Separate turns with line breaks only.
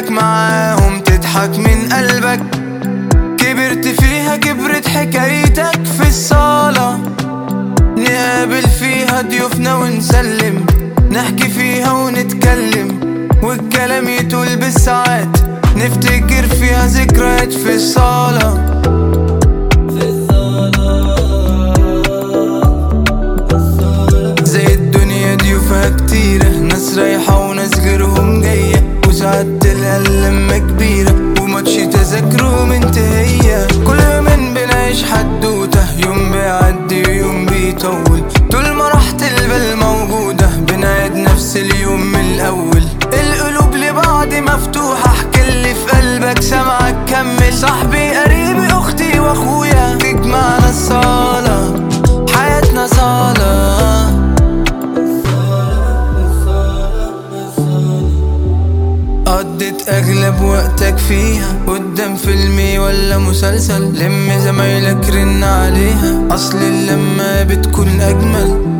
لك معاهم تضحك من قلبك. كبرت فيها كبرت حكايتك في الصالة. نقابل فيها ضيوفنا ونسلم. نحكي فيها ونتكلم. والكلام يطول بالساعات. نفتكر فيها ذكريات في الصالة. اللمة كبيرة وماتش تذاكره منتهية كل يومين بنعيش حدوتة قضيت اغلب وقتك فيها. قدام فيلمي ولا مسلسل لم زمايلك رن عليها. أصل اللمة بتكون أجمل.